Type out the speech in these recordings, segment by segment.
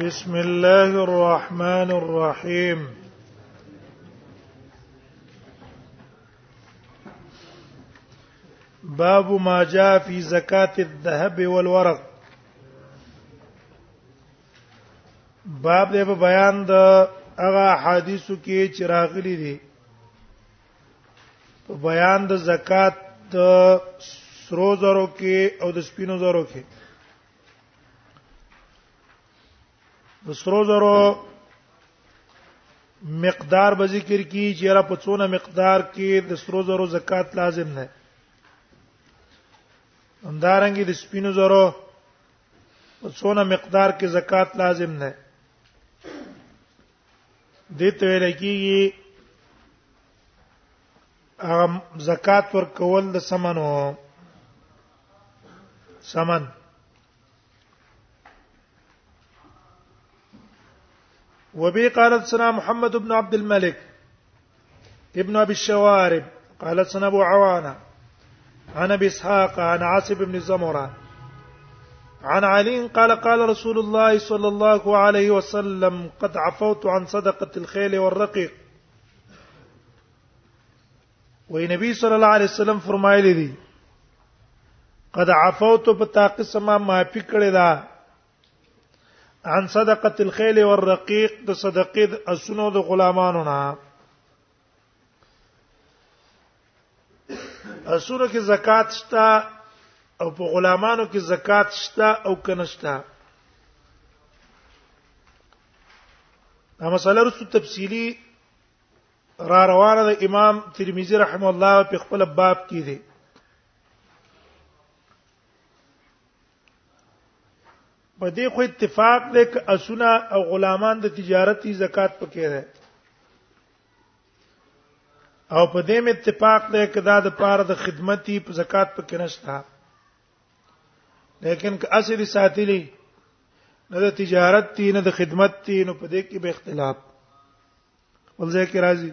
بسم الله الرحمن الرحيم باب ما جاء في زكاة الذهب والورق باب دې په بیان د هغه حدیثو کې چې راغلي دي په بیان د زکات د سرو زرو کې او د سپینو زرو کې د سرو زرو مقدار به ذکر کی چې را په څونه مقدار کې د سرو زرو زکات لازم نه همدارنګه د سپینو زرو په څونه مقدار کې زکات لازم نه دته ویل کیږي ام زکات ور کول د سمنو سمن وبي قال سنا محمد بن عبد الملك ابن ابي الشوارب قالت سنا ابو عوانه عن ابي اسحاق عن عاصم بن زمره عن علي قال قال رسول الله صلى الله عليه وسلم قد عفوت عن صدقه الخيل والرقيق وی نبی صلى الله عليه وسلم فرمایلی دي قد عفوت بتاقسم ما ما معافي دا عن صدقه الخيل والرقيق د صدقې د اسونو د غلامانو نه اسونو کې زکات شته او په غلامانو کې زکات شته او کنهشته دا مسله رسو تفصیلی را روانه د امام ترمذی رحم الله په خپل باب کې دی په دې خو اتفاق دی ک اسونه او غلامان د تجارتي زکات پکې ده او په دې مې اتفاق دی ک دا د پاره د خدمتي په زکات پکې نشته لیکن که اصل ساتلی نه د تجارت تی نه د خدمت تی نو په دې کې به اختلاف ولځه کې راځي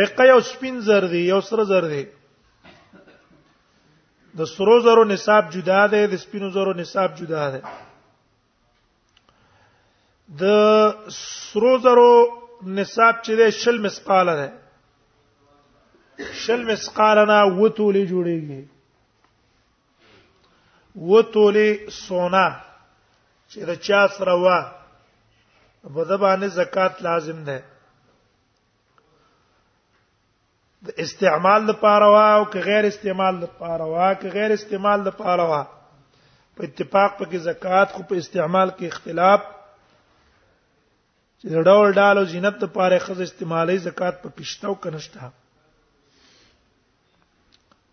رقه یو سپین زر دی یو سره زر دی د سرو زرو نصاب جدا دی د سپینو زرو نصاب جدا دی د سرو زرو نصاب چې دی شل مسقال دی شل مسقال نه وتولې جوړیږي و تولې سونا چې د چا سره وا په د باندې زکات لازم ده د استعمال لپاره وا او که غیر استعمال لپاره وا که غیر استعمال لپاره وا په اتفاق په کې زکات خو په استعمال کې اختلاف چې ډول ډول او زینت لپاره خز استعمالي زکات په کشته او کنشته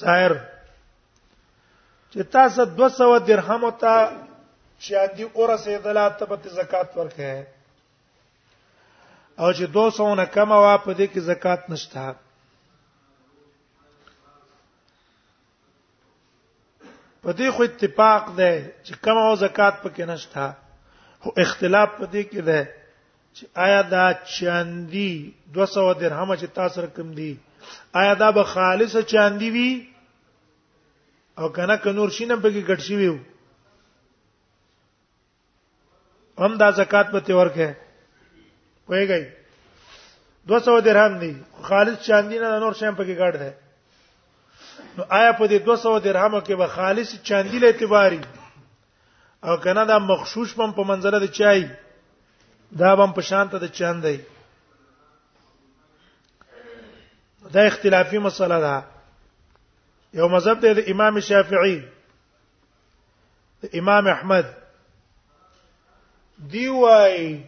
ظاهر چې تاسو 200 درهم ته شادي اورسېدل ته په زکات ورکه او چې 200 نه کم وا په دې کې زکات نشته په دې خو اتفاق ده چې کم او زکات پکې نشته خو اختلاف په دې کې ده چې آیا دا چاندي 200 درهم چې تاسو رقم دي آیا دا به خالص چاندي وي او کنه ک نور شینه پکې ګټ شي وي هم دا زکات په تور کې وایګي 200 درهم دي خالص چاندي نه نور شیم پکې ګډ ده نو آیا په دې 200 درهم کې به خالص چاندي له اعتباري او کنه دا مخشوش پم په منځله د چای دا بم په شان ته د چاند دی دا اختلافي مسله ده یو مذهب دی د امام شافعي امام احمد دی وای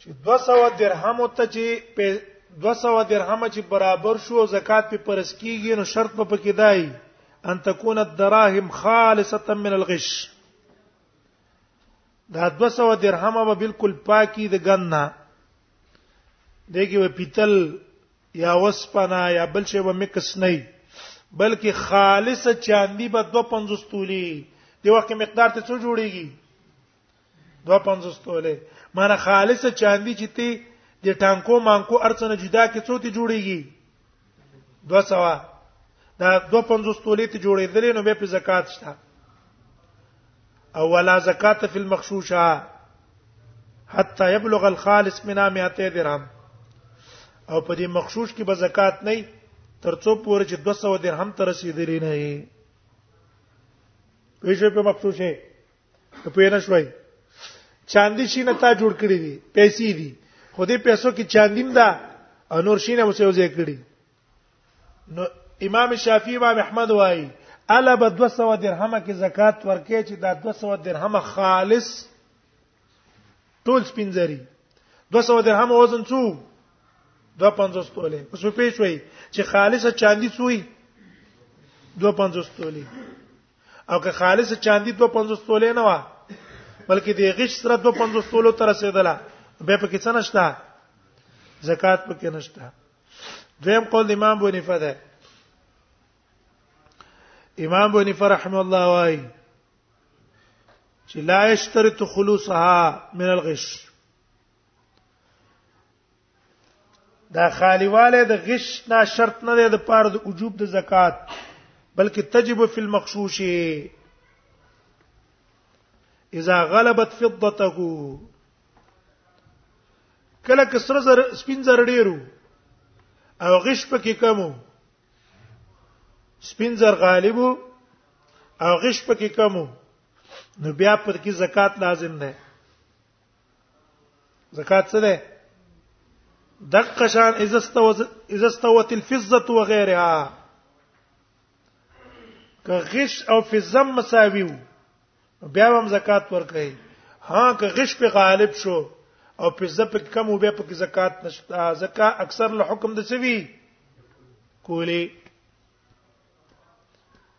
چې 200 درهم ته چې 200 درهم چې برابر شو زکات په پرس کیږي نو شرط په پکې دای ان تكون الدراهم خالصه من الغش دا 200 درهم به بالکل پاکي د ګننا دغه په پیتل یا وسپنا یا بل شی به مکس نه بلکې خالص چاندی به 250 تولی دی وخت مقدار ته څو جوړیږي 250 تولی معنی خالص چاندی چې تی د ټانکو مانکو ارڅنه جدا کې څو تی جوړیږي دو سوا دا 250 تولې ته جوړېدلې نو به په زکات شته او ولا زکات فی المخشوشه حتا یبلغ الخالص منا 200 درهم او په دې مخشوش کې به زکات نه ترڅو پورې چې 200 درهم تر رسیدلې نه وي پېښې په مخشوشه ته پوه نه شوي چاندي شي نه تا جوړ کړی دي پیسې دي خو دې پیسو کې چاندیم ده او نور شي نه مسیو ځای کړی نو امام شافعي امام احمد وایي الا به 200 درهمه کې زکات ورکې چې دا 200 درهمه خالص ټول سپینځري 200 درهم وزن څو 250 تولې اوس په پیښوي چې خالصه چاندي څوې 250 تولې او که خالص چاندي 250 تولې نه و بلکې د غش سره 250 تولو تر رسیدله به په کې څه نشته زکات په کې نشته دویم قول امام بونی فده امام بونی فرحم الله وای چې لا یشترط خلوصها من الغش دا خالیواله د غش نه شرط نه دی د پاره د وجوب د زکات بلکې تجب فی المغشوش اذا غلبت فضته کله کسر زر سپین زر ډیرو او غش پکې کمو سپین زر غالبو او غش پکې کمو نو بیا پر کې زکات لازم نه زکات څه ده دقه شان اذا استوت اذا استوت الفضه وغيرها که غش او فزم مساوي بیا هم زکات ورکړي ها که غش په غالب شو او په زپ کم او بیا په زکات نشته زکا اکثر له حکم د سوي کولی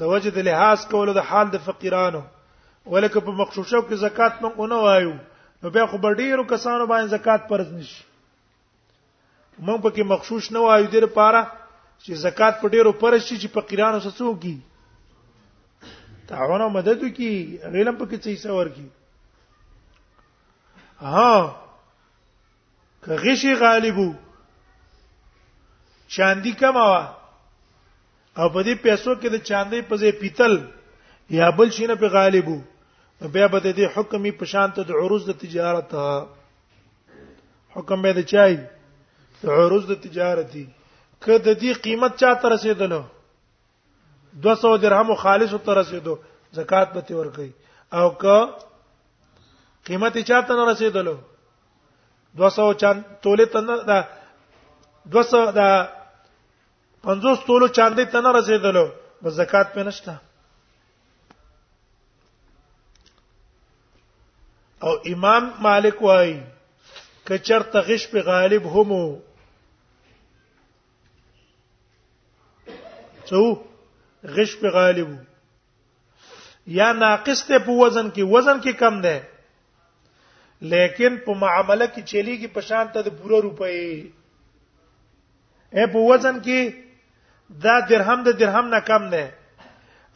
د وجه د لحاظ کولو د حال د فقیرانو ولکه په مخشوشو کې زکات مونږ نه وایو نو بیا خو ډیرو کسانو باندې زکات فرض نشي مونږ پکې مخشوش نه وایو د لپاره چې زکات په ډیرو فرض شي چې فقیرانو سره څوک کی تعاون او مدد کی غیلم پکې څه حصہ ورکی ها که غشي غالبو چاندي کما وا او په دې پیسو کې د چاندي په ځای پیتل یا بل شي نه په غالبو بیا به د دې حکم په شان ته د عروض د تجارت حکم به د چای د عروض د تجارتي که د دې قیمت چا تر رسیدلو 200 درهم خالص تر رسیدو زکات به تور کوي او که قیمت چا تر رسیدلو 200 چاند تولې تنه دا 200 دا 50 تولو چاندې تنه رسیدلو بس زکات په نشته او امام مالک وای کچر تغش په غالب همو څو غش په غالب یا ناقص ته په وزن کې وزن کې کم ده لیکن په معاملې کې چلی کې پشان ته د پوره روپې اے په وزن کې دا درهم د درهم نه کم نه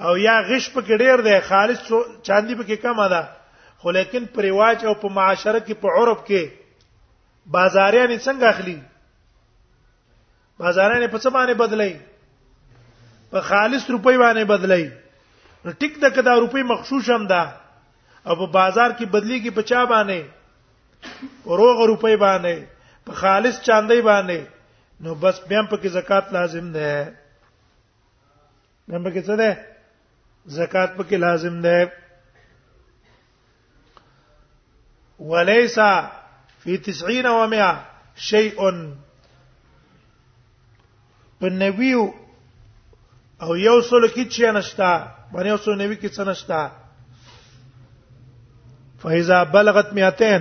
او یا غش په کې ډیر دی خالص چاندي په کې کم ده خو لیکن په رواج او په معاشره کې په عرب کې بازاریان څنګه اخلي بازارانه په څه باندې بدلای په خالص روپۍ باندې بدلای نو ټیک د کدا روپۍ مخشوش هم ده او په بازار کې بدلیږي په چا باندې روغ روپۍ باندې په خالص چاندۍ باندې نو بس بیا په کې زکات لازم ده نن پکې څه ده زکات پکې لازم ده وليس في 90 و 100 شيء په نبيو او یو سل کې چې نشتا باندې یو سل نبی کې څه نشتا فاذا بلغت 200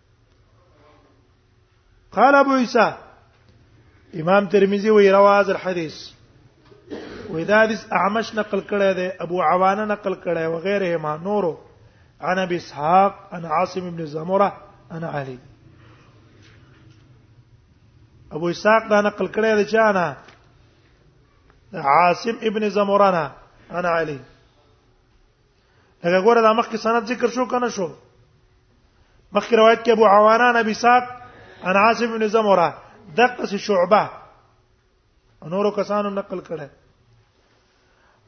قال ابو عيسى امام ترمذي وی رواز الحديث ودا حدیث اعمش نقل کړی دی ابو عوانه نقل کړی و غیره ما نورو عن ابي اسحاق عن عاصم بن زمره عن علي ابو اسحاق دا نقل کړی دی چې انا عاصم ابن زمره عن علي لکه ګوره دا مخکې سند ذکر شو کنه شو مخکې روایت کې ابو عوانه نبی ساق ان عاصم بن زمره دقه سي شعبه نورو کسانو نقل کړه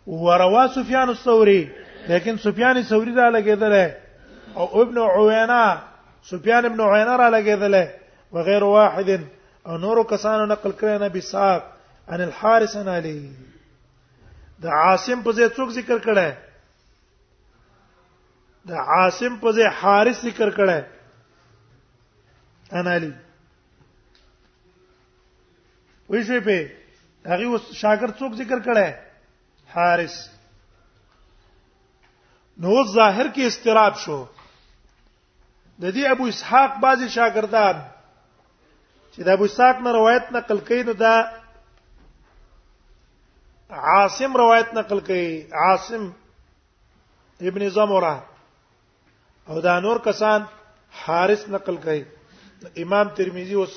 وروا سفیان الثوري لیکن سفیان الثوري دا لګیدل او ابن عوینه سفیان ابن عوینه را لګیدل وغیر واحد او نورو کسانو نقل کړه نبی ساق ان الحارث علی د عاصم په ځای څوک ذکر کړه د عاصم په ځای حارث ذکر کړه انا علي وې شوې په هغه اوس شاګرد څوک ذکر کړه حارث نو ظاهر کې استراب شو د دې ابو اسحاق بعضی شاګردان چې د ابو اسحاق نه روایت نقل کوي نو دا عاصم روایت نقل کوي عاصم ابن زمره او دا نور کسان حارث نقل کوي امام ترمذی اوس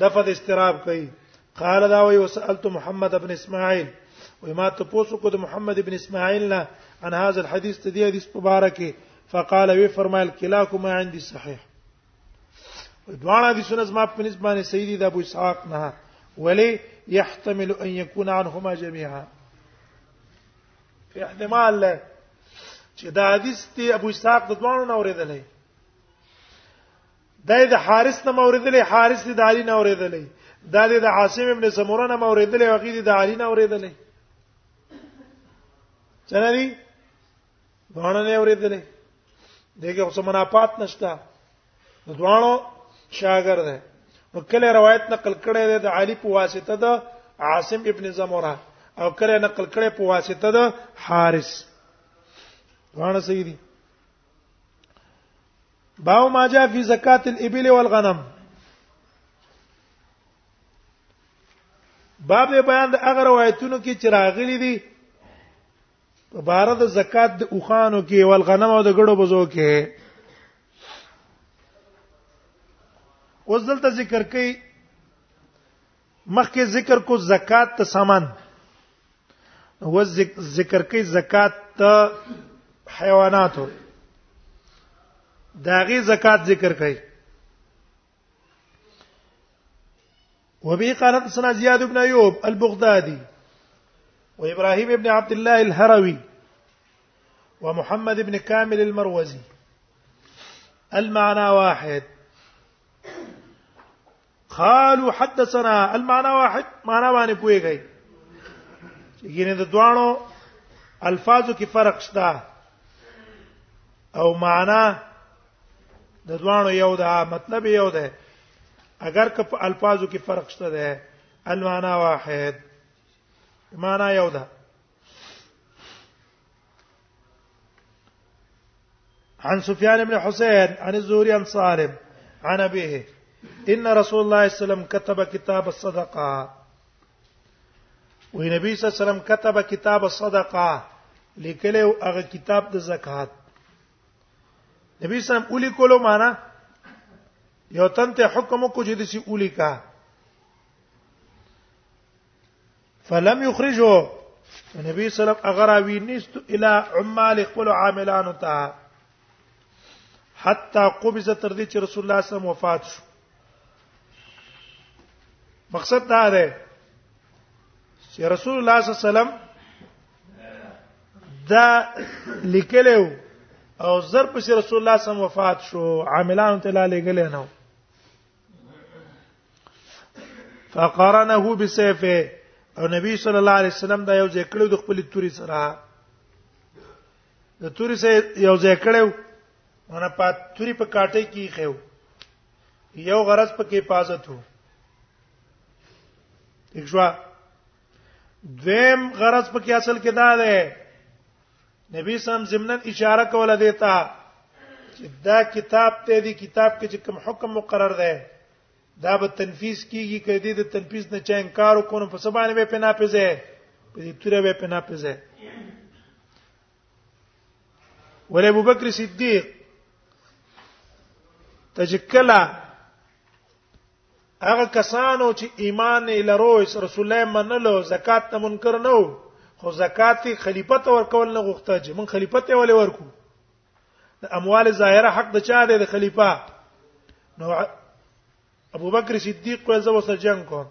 دفع د استراب کوي قال دا وی وسالت محمد ابن اسماعیل وی ما ته پوسو کو د محمد ابن اسماعیل نه عن هذا الحديث ته دی حدیث مبارک فقال وی فرمایل کلاکما عندي صحیح دواړه د سنت ما په نسبت باندې سیدی د ابو اسحاق نه ولی يحتمل ان يكون عنهما جميعا احتمال له چې دا حدیث ته ابو اسحاق د دوانو نه اوریدلې دا د حارث نه موریدلې حارث د علي نه اوریدلې دا د عاصم ابن سموره نه موریدلې او غیر د علي نه اوریدلې چنه دي دوانه نه اوریدلې دغه اوس منافات نشته دوانو شاګر ده نو کله روایت نقل کړي ده د علي په واسطه ده عاصم ابن زموره او کله نقل کړي په واسطه ده حارث دوانه صحیح دي باو ما جاء فی زکات الابل والغنم باب بیان د هغه روایتونو کې چې راغلي دي په بار د زکات د اوخانو کې ول غنم او د ګړو بزو کې اوس دلته ذکر کوي مخکې ذکر کو زکات ته سامان و ذکر کوي زکات ته حیواناتو داغي زکات ذکر کوي وبه قال حدثنا زياد بن ايوب البغدادي وابراهيم بن عبد الله الهروي ومحمد بن كامل المروزي المعنى واحد قالوا حدثنا المعنى واحد معنا باندې پويږي یعنی د دوانو الفاظو کې فرق شته او معنا د دوانو یو ده مطلب یو ده اگر که په الفاظو کې فرق شته ده المعنى واحد معنا یو ده عن سفيان بن حسين عن الزهري عن صارم عن أبيه إن رسول الله صلى الله عليه وسلم كتب كتاب الصدقة والنبي صلى الله عليه وسلم كتب كتاب الصدقة لیکلو هغه کتاب د زکات نبی سم اولی کولو معنا یو تن ته حکم کو چې د سی اولی کا فلم یخرجو نبی صلی الله علیه وسلم وینست الی عمال خپل عاملانو ته حتا قبضه تر دې چې رسول الله صلی الله علیه وسلم وفات شو مقصد دا دی چې رسول الله صلی الله علیه وسلم دا لیکلو او زر پس رسول الله صلی الله علیه وسلم وفات شو عاملانو ته لا لګل نه فقرنه بسيفه او نبی صلی الله علیه وسلم دا یو ځای کړو د خپل توري سره د توري سره یو ځای کړو ونه پات توري په کاټه کې خو یو غرض په کې حفاظت وو دښوا دویم غرض په کې اصل کې دا ده نبی سم زمنن اشاره کوله دیتا چې دا کتاب ته دی کتاب کې چې کوم حکم مقرر ده دا به تنفیذ کیږي کې دې د تنفیذ نه چا انکار وکړو په سبا نه به پنا پځه په دې توره به پنا پځه ولې ابو بکر صدیق تجکلا هغه کسانو چې ایمان یې لرو رسول الله منلو زکات ته منکر نه وو خو زکات کې خلیفہ ته ورکول نه غوښته چې من خلیفہ ته ولې ورکو د اموال ظاهره حق د چا دی د خلیفہ نو ابو بکر صدیق په ځو سره جنگ کو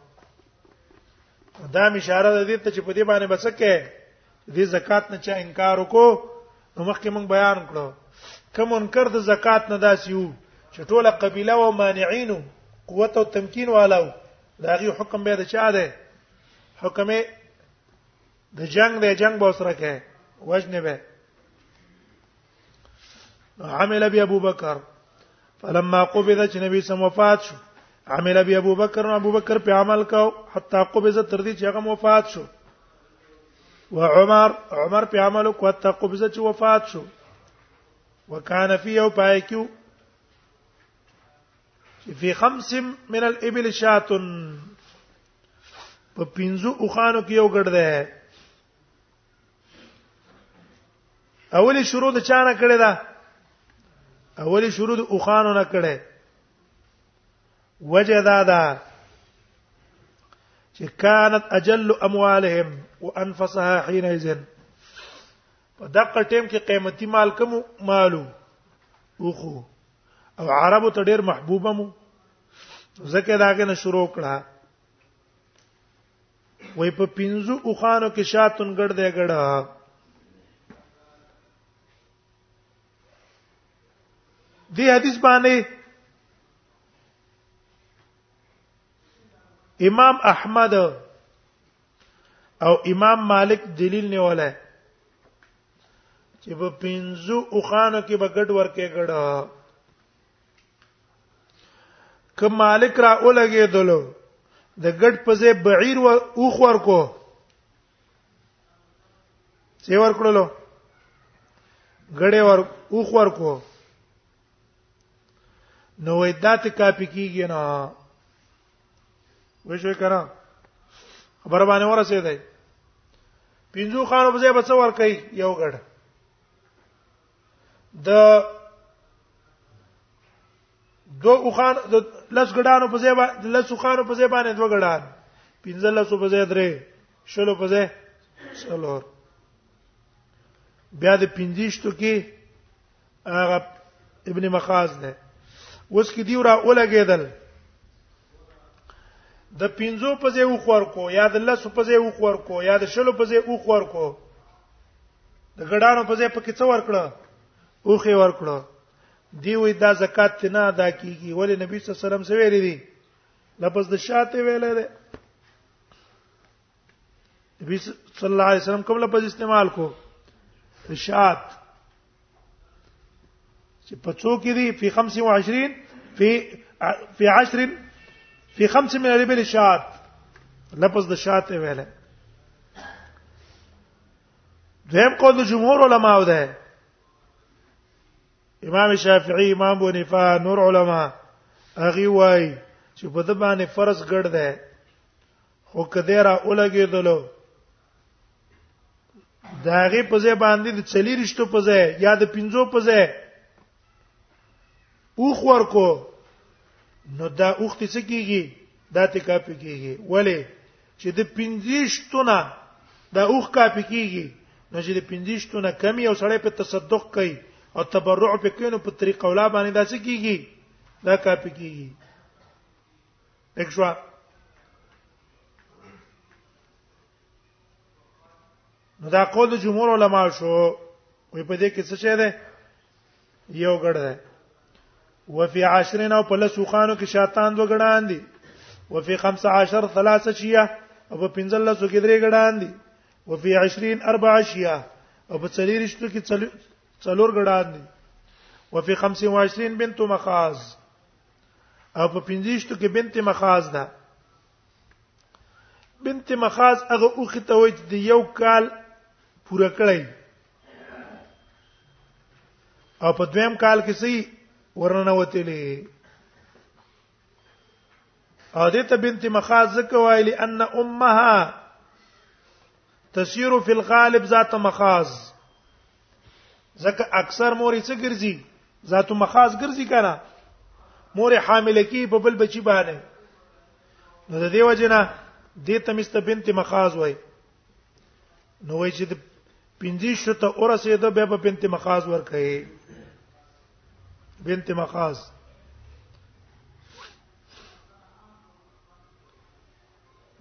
دا اشاره ده دې ته چې په دې باندې بسکه دې زکات نه چا انکار وکړو نو مخکې مونږ بیان کړو کوم منکر د زکات نه داسي وو چې ټوله قبيله او مانعين قوت او تمکين والو دا غي حکم به د چا ده حکم د جنگ د جنگ به سره کې وجنه به عمل بي ابو بکر فلما قبض چې نبی سم وفات شو عمل بي ابو بکر نو ابو بکر په عمل کا حتا قبض تر دې چې هغه وفات شو وعمر عمر په عمل کو حتا قبض چې وفات شو وكان في او پای کیو فی خمس من الابل شاتن په پینځو اوخانو کې یو ګډ ده اولی شروع د چا نه کړی دا اولی شروع د اوخانو نه کړی وجه دا ده چې كانت اجل اموالهم وانفسها حينئذ په دغه ټیم کې قیمتي مال کوم مالو اوخو او عربو ته ډیر محبوبه مو زکه داګه نه شروع کړه وای په پنځو اوخانو کې شاتون ګړ دی ګړه دی حدیث باندې امام احمد او امام مالک دلیل نه ولا چې په پنځو اوخانو کې بغټ ورکه ګړه که مالک را اولګې دلو د ګډ په ځای بعیر و اوخ ورکو څه ورکړلو ګډه ور اوخ ورکو نو وای دات کاپی کیږي نه وښوي کنه خبر باندې ورسېدای پینځو خانو په ځای بچ ور کوي یو ګډه د دو اوخان د لس ګډانو په ځای باندې لس اوخانو په ځای باندې دوه ګډان پنځه لس په ځای درې شلو په ځای څلور بیا د پنځشتو کې هغه ابن مخاز ده اوس کې دی را اولګېدل د پینځو په ځای او خور کو یا د لسو په ځای او خور کو یا د شلو په ځای او خور کو د ګډانو په ځای پکې څو ورکړه اوخه ورکړه دی وې دا زکات نه ادا کیږي ولې نبی صلی الله علیه وسلم څه ویلي دي لپس د شاته ویلې ده نبی صلی الله علیه وسلم کوم لپس استعمال کو شات چې په څو کې دي په 25 په په 10 په 5 من الابل شات لفظ د شات ویل دیم قول د جمهور علما و ده امام شافعي امام ابو حنیفه نور علما هغه وای چې په د باندې فرض ګړ ده خو کدی را اولګېدلو دا غي په ځای باندې د چلی رښتو په ځای یا د پنځو په ځای اوخ ورکو نو دا اوخ څه کیږي دا ته کاپی کیږي ولی چې د پنځشتونه دا اوخ کاپی کیږي نو چې د پنځشتونه کمی او سړی په تصدق کوي او تبرع په کینو په طریق اولا باندې دا څه کیږي دا کاپی کیږي دښوا نو دا قول د جمهور علما شو وي په دې کې څه شه ده یو ګړ ده وفي عشرين او په لسو خانو کې شیطان دو ګړان دي وفي 15 ثلاثه شیه او په 15 لسو کې درې ګړان دي وفي 20 اربع شیه او په څلورشتو کې څلور ګړان دي وفي 25 بنت مخاز او په 15 کې بنت مخاز ده بنت مخاز هغه اوخه ته وای چې یو کال پوره کړی او په دویم کال کې سي ورننه وتلې او دې ته بنت مخاز زکه وایلی ان امها تسير في الغالب ذات مخاز ځکه اکثر مور یې څه ګرځي ذاتو مخاص ګرځي کنه مور حامل کی په بل بچی باندې نو د دې وجنه دې تمست بنت مخاز وای نو وای چې د پنځه شته اورسه ده به په بنت مخاز ور کوي بنت مخاز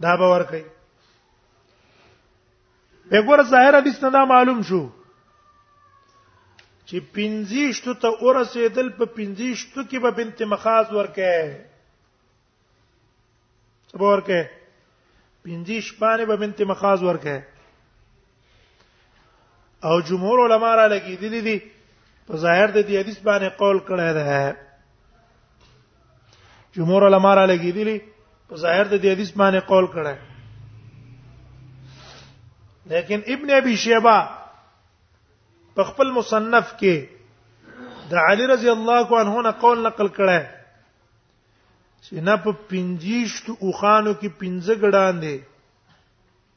دا به ور کوي وګوره ظاهر حدیث نه دا معلوم شو چې پنځیشتو ته ورسېدل په پنځیشتو کې به بنت مخاز ورکه څه ورکه پنځیش باندې به بنت مخاز ورکه او جمهور علما را لګیدلې دي په ظاهر د دې حدیث باندې قول کړی دی جمهور علما را لګیدلی په ظاهر د دې حدیث باندې قول کړه لیکن ابن ابي شيبه په خپل مصنف کې د علي رضی الله عنه نه قول نقل کړه چې نه په 25 اوخانو کې 15 ګډان دي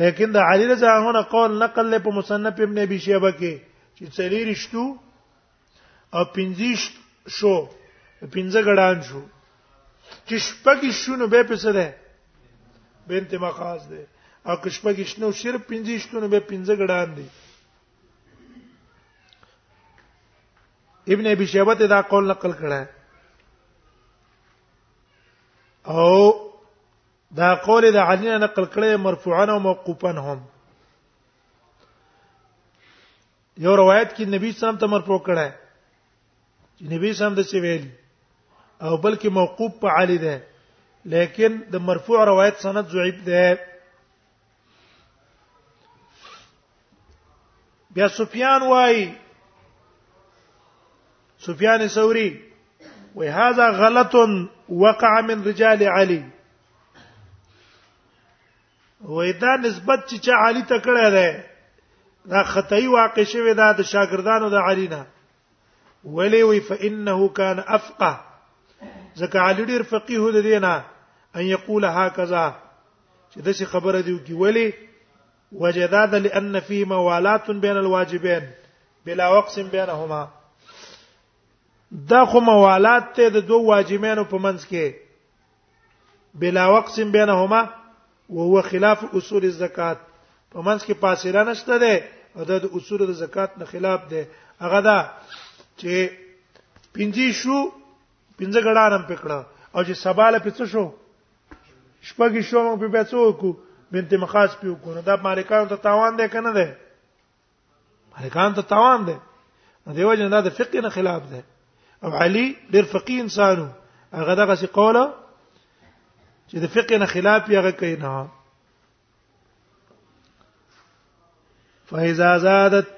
لیکن د علی رضی الله عنه قول نقل په مصنف ابن ابي شيبه کې چې څلې رښتو او پنځیش شو پنځه غړان شو چې شپږ شونه به په سره بنت مقاز ده او که شپږ شنو صرف پنځه شونه به پنځه غړان دي ابن ابي شيبه ته دا قول نقل کړه او دا قول د علی نه نقل کړي مرفوعا او موقوفا هم یو روایت کې نبی صلی الله علیه وسلم ته مرفوع کړه چې نبی صلی الله علیه وسلم د څه ویل او بلکې موقوف په علی ده لیکن د مرفوع روایت سند ضعیف ده بیا سفیان وای سفیان ثوری وای هاذا غلط وقع من رجال علی وای دا نسبت چې چا علی ته کړه ده دا خدای واقع شوی دا د شاګردانو د علی نه ولي وي فانه كان افقه ځکه علي ډیر فقيه د دینه ان يقول هكذا چې د څه خبره دی کی ولی وجداد لان فيه موالات بين الواجبين بلا وقس بينهما دا خو موالات ته د دوه واجبینو په منځ کې بلا وقت بینهما وهو خلاف اصول الزکات په منځ کې فاصله نشته ده او د اصول د زکات نه خلاف ده هغه دا چې پنځه شو پنځه غړانم پکړه او چې سباله پڅ شو شپږی شو موږ په پیڅو کو بنت مخاص پیو کو دا مالکانو ته تاوان ده کنه ده هلکان ته تاوان دی دیو جن دا د فقه نه خلاف دی او علي ډېر فقيه انسانو هغه دغه څه قوله چې د فقه نه خلاف یې هغه کوي نه فاذا زادت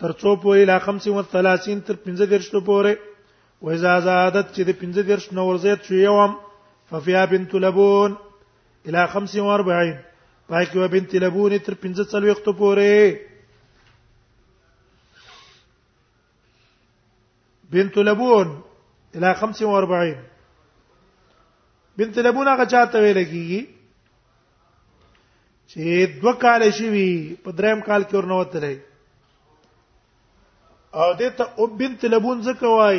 تر څو پورې لا 35 تر 15 درشتو پورې واذا زادت چې د 15 درش نور زیات شو یوم ففیا بنت لبون الى 45 پای کې و بنت لبون تر 15 څل وخت پورې بنت لبون الى 45 بنت لبون هغه چاته ویل کیږي چې دوه کال شي وي په دریم کال کې ورنوتلې او دته او بنت لبون زکه وای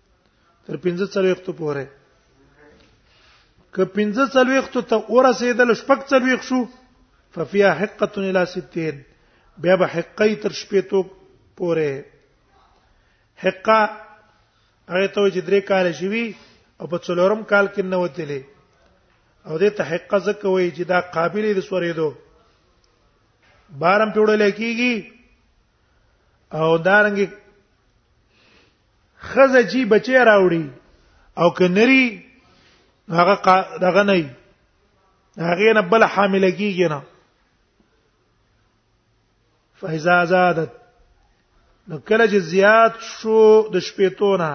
تر 15 ته پوره که 15 ته ورسېدل شپږ څلويخ شو ففيها حقه الى 60 بیا به حقه تر شپې تو پوره حقه هغه ته چې درې کال شوي او په څلورم کال کې نه وتلې او دې ته حقه زکه وایي چې دا قابلیت سورې دو بارم پیوړل کیږي او دارنګ خزه چې بچي راوړي او کنري هغه دغه نه هغه نه بل حامل کیږي نه فاذا زادت نو کله چې زیات شو د شپېتونه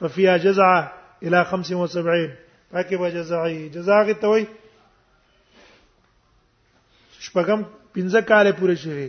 ففيها جزعه الى 75 پکې به جزعي جزاغه توي شپږم پنځه کاله پوره شوه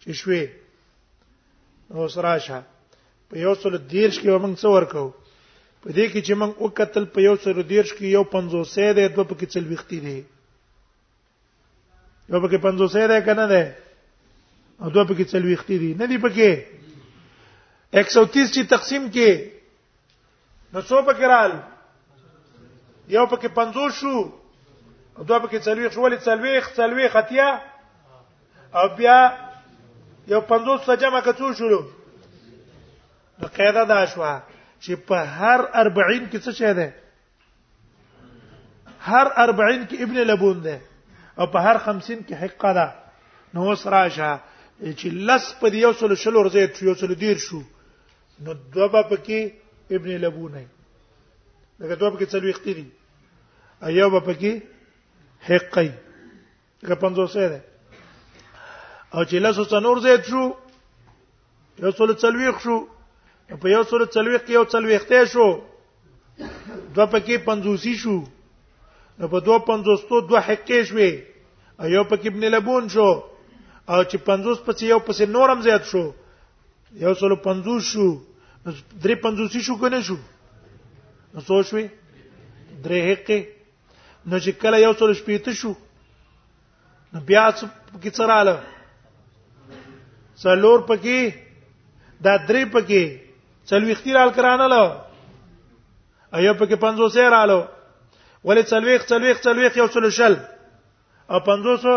چې شوي نو سراشه په یو سل دیرش کې موږ څو ورکو په دې کې چې موږ وکتل په یو سل دیرش کې یو 50 سې ده دوه پکې چل وختي دي یو پکې 50 سې ده کنه ده او دوه پکې چل وختي دي نه دي پکې 130 چې تقسیم کې نو څو پکې رال یو پکې 50 شو او دوه پکې څلويخ شو ولې څلويخ څلويخ اتیا او بیا یو 50 سره جمع کڅو شو نو قاعده دا شو چې په هر 40 کې څه شه ده هر 40 کې ابن لبون ده او په هر 50 کې حقه ده نو سره شه چې لس په یو سل شل ورځې یو سل دیر شو نو دوبه پکې ابن لبونه دغه دوبه کې څلوي اختي دي ايو به پکې حقي دغه 50 سره ده او چې لاسو څنور زیات شو یو څول څلوي شو په یو څول څلوي کې یو څلوي اختي شو دوه پکې 50 شو نو په دوه 50 تو دوه حقي شوي ایو پکې ابن لبون شو او چې 50 پسې یو پسې نورم زیات شو یو سل 50 شو درې 50 شو کنه شو نو څو شوي درې حقې نو چې کله یو سل شپې ته شو نو بیا څه کې څه رااله څلور پکې دا درې پکې څلوي اختیرال کرانه له ایا پکې 50 سیر آلو ولې څلويخ څلويخ څلويخ یو څلو شل او 500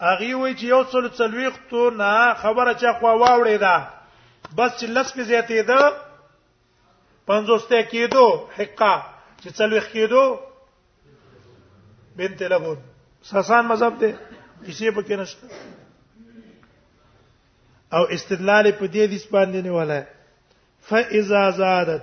اغي وی چې یو څل څلويختو نه خبره چا خو واوړې ده بس چې لس په زیاتې ده 50 ته کېدو حقا چې څلويخ کېدو بنت لبون ساسان مذهب دی کسی په کې نشته او استدلال په دې د اسپان دی نه ولا فاذا زادت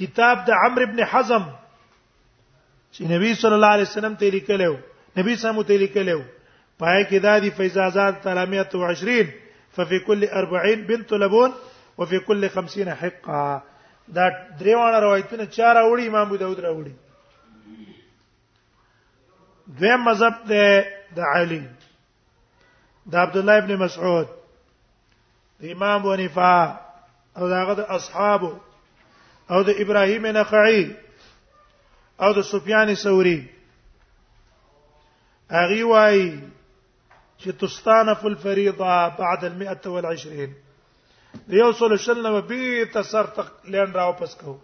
کتاب د عمرو ابن حزم چې نبی صلی الله علیه وسلم ته لیکلو نبی سمو ته لیکلو پای کې دا دی فیضا زاد 320 ففي كل 40 بنت لبون وفي كل 50 حقه دا دریوانه روایتونه چار اوړي امام ابو داود راوړي دویم مذهب ده د علی د عبد الله ابن مسعود د امام ونیفا او داغه د اصحاب او د ابراهیم نخعی او د سفیان ثوری اغي وای چې تستانف الفريضه بعد ال100 وال20 د یو سل شل نو به تسر تق لین راو پس کو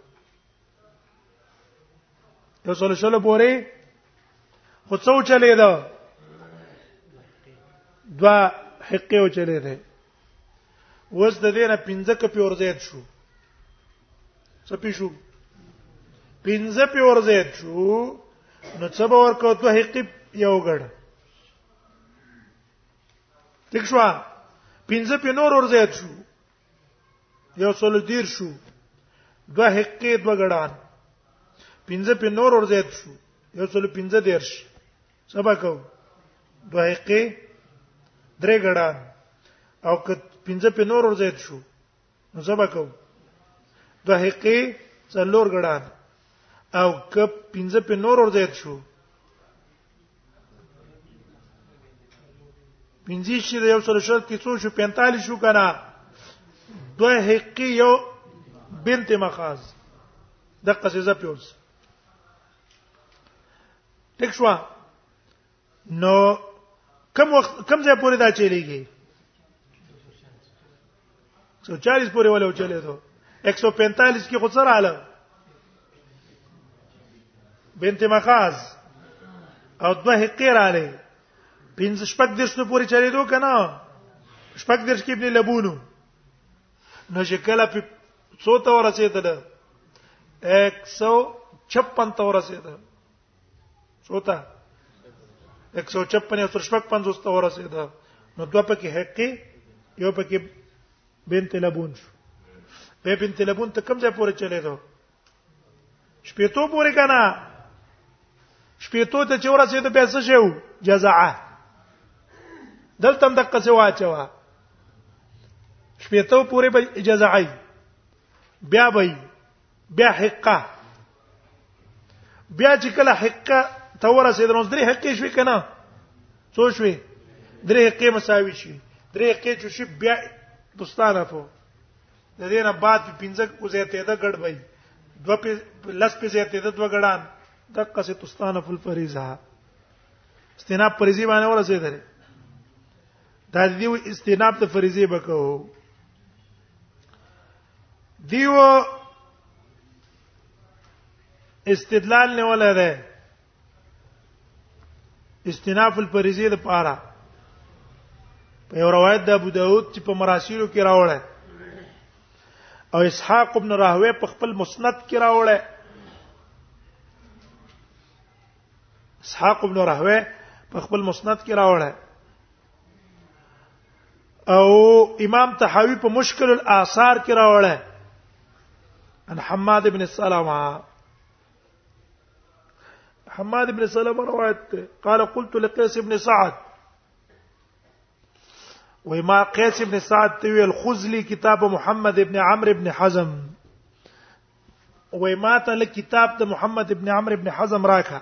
یو سل شل پورې خو څو چلے دا دوا حقې او چلے ده وس د دې نه 15 کپی ور زیات شو څه پی شو 15 پی ور زیات شو نو څه به ورکو ته حقې یو غړ ټیک شو 15 پی نور ور زیات شو یو سل دیر شو دوه حقې دوه غړان پنځه په نور ور زیات شو یو سل پنځه دیر شي سبا کو دوه حقې درې غړان او که پنځه په نور ور زیات شو نو سبا کو دوه حقې څلور غړان او که پنځه په نور ور زیات شو پنځه چې د یو سره شرط کې څو شو 45 شو کنه دوه حقي یو بنت مخاز د قصیزه پیوس ټیک شو نو کم وخت کم ځای پورې دا چلیږي 140 پورې ولو چلے دو 145 کې خود سره اعلی بنت مخاز او دوه حقیر علی پنځه شپږ درس نو پورې چلے دو کنه شپږ درس کې ابن لبونو نو شکل په څو تور رسیدل 156 تور رسیدل سوتا 156 او 350 ته ورسېده نو دوه پکې حقي یو پکې بنت لبون شو به بنت لبون ته کوم ځای پورې چلے دو شپېتو پورې کنه شپېتو ته چورا سي ته پیسې شو جزاء دلته هم دقه څه واچوا شپېتو پورې به جزاء بیا به بیا حقه بیا چې کله حقه ته ورسېد نو درې حقې شوې کنه څو شوې درې حقې مساوي شي درې حقې چې شي بیا دوستانه په د دې نه بعد په پنځه کوزه ته ده ګډ وای دو په لس په زیاتې ده دو ګډان د قصه دوستانه فل فریضه استناب فریضه باندې ورسېدل دا دې استناب ته فریضه وکړو دیو استدلال نه ولا ده استناف الفریضه د پاره په یو روایت د ابو داود چې په مراسیلو کې راوړل او اسحاق ابن راهوی په خپل مسند کې راوړل اسحاق ابن راهوی په خپل مسند کې راوړل او امام تحاوی په مشکل الاثار کې راوړل ان حماد ابن سلمہ حماد ابن سلمہ روایت ته قال قلت لقيس ابن سعد وما قيس ابن سعد توي الخزلي كتاب محمد ابن عمرو ابن حزم وما تل كتاب محمد ابن عمرو ابن حزم راكه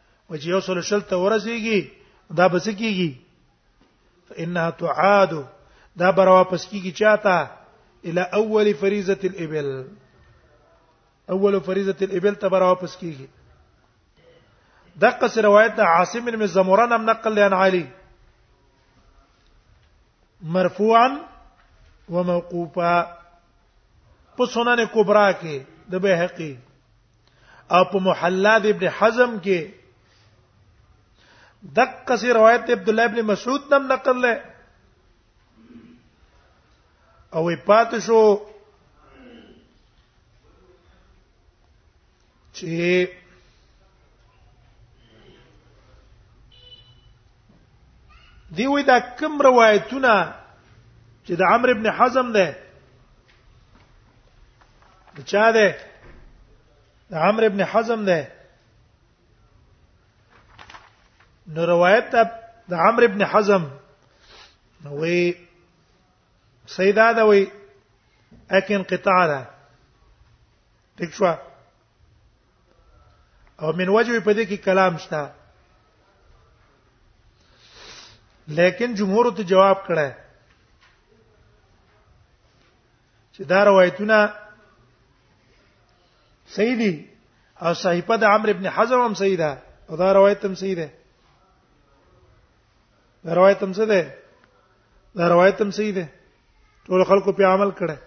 او چې یو سل شل ته ورسیږي دا بس کیږي فانها تعاد دا بر واپس کیږي چاته الى اول فریضه الابل اول فریضه الابل ته بر واپس کیږي دغه روایت عاصم بن زمران هم نقل عن علي مرفوعا وموقوفا په سنن کبرا کې د بهقي او په محلات ابن حزم کې دقه سی روایت عبد الله ابن مسعود نم نقل له او پات شو چې دی وی دا کوم روایتونه چې د عمرو ابن حزم ده چا ده د عمرو ابن حزم ده نو روایت د عمرو ابن حزم نو وی سیدا دا وی اکه انقطاع ده ٹھیک شو او من وجه په دې کې کلام شته لیکن جمهور ته جواب کړه چې دا روایتونه صحیح دي او صحیفه د عمرو ابن حزم هم صحیح ده او دا روایت هم صحیح ده دا روایت هم څه ده دا روایت هم صحیح ده ټول خلکو په عمل کړه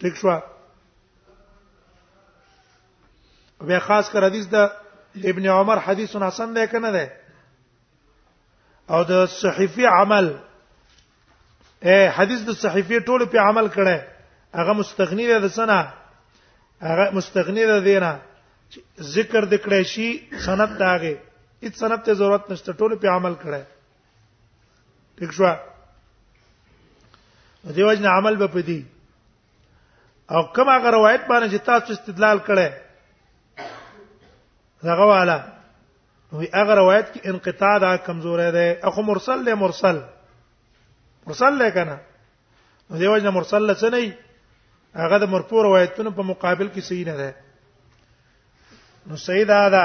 ٹھیک شو بیا خاص کر حدیث د ابن عمر حدیث حسن ده کنه ده او د صحیفه عمل اے حدیث د صحیفه ټول په عمل کړي هغه مستغنی ده د سنه هغه مستغنی ده دینه ذکر د کړي شي سند داغه هیڅ سند ته ضرورت نشته ټول په عمل کړي ټیک شو دیو جن عمل به پدی او کما غ روایت باندې چې تاسو استدلال کړي هغه والا وی هغه روایت کې انقطاع دا کمزورې ده اخو مرسل له مرسل مرسل له کنه نو دیو جن مرسل له څه نه هغه د مرفوع روایتونو په مقابل کې صحیح نه ده نو صحیح دا ده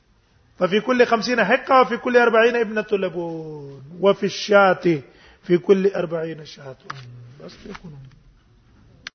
ففي كل خمسين حقة وفي كل أربعين ابنة لبون وفي الشاة في كل أربعين شاة بس يكونون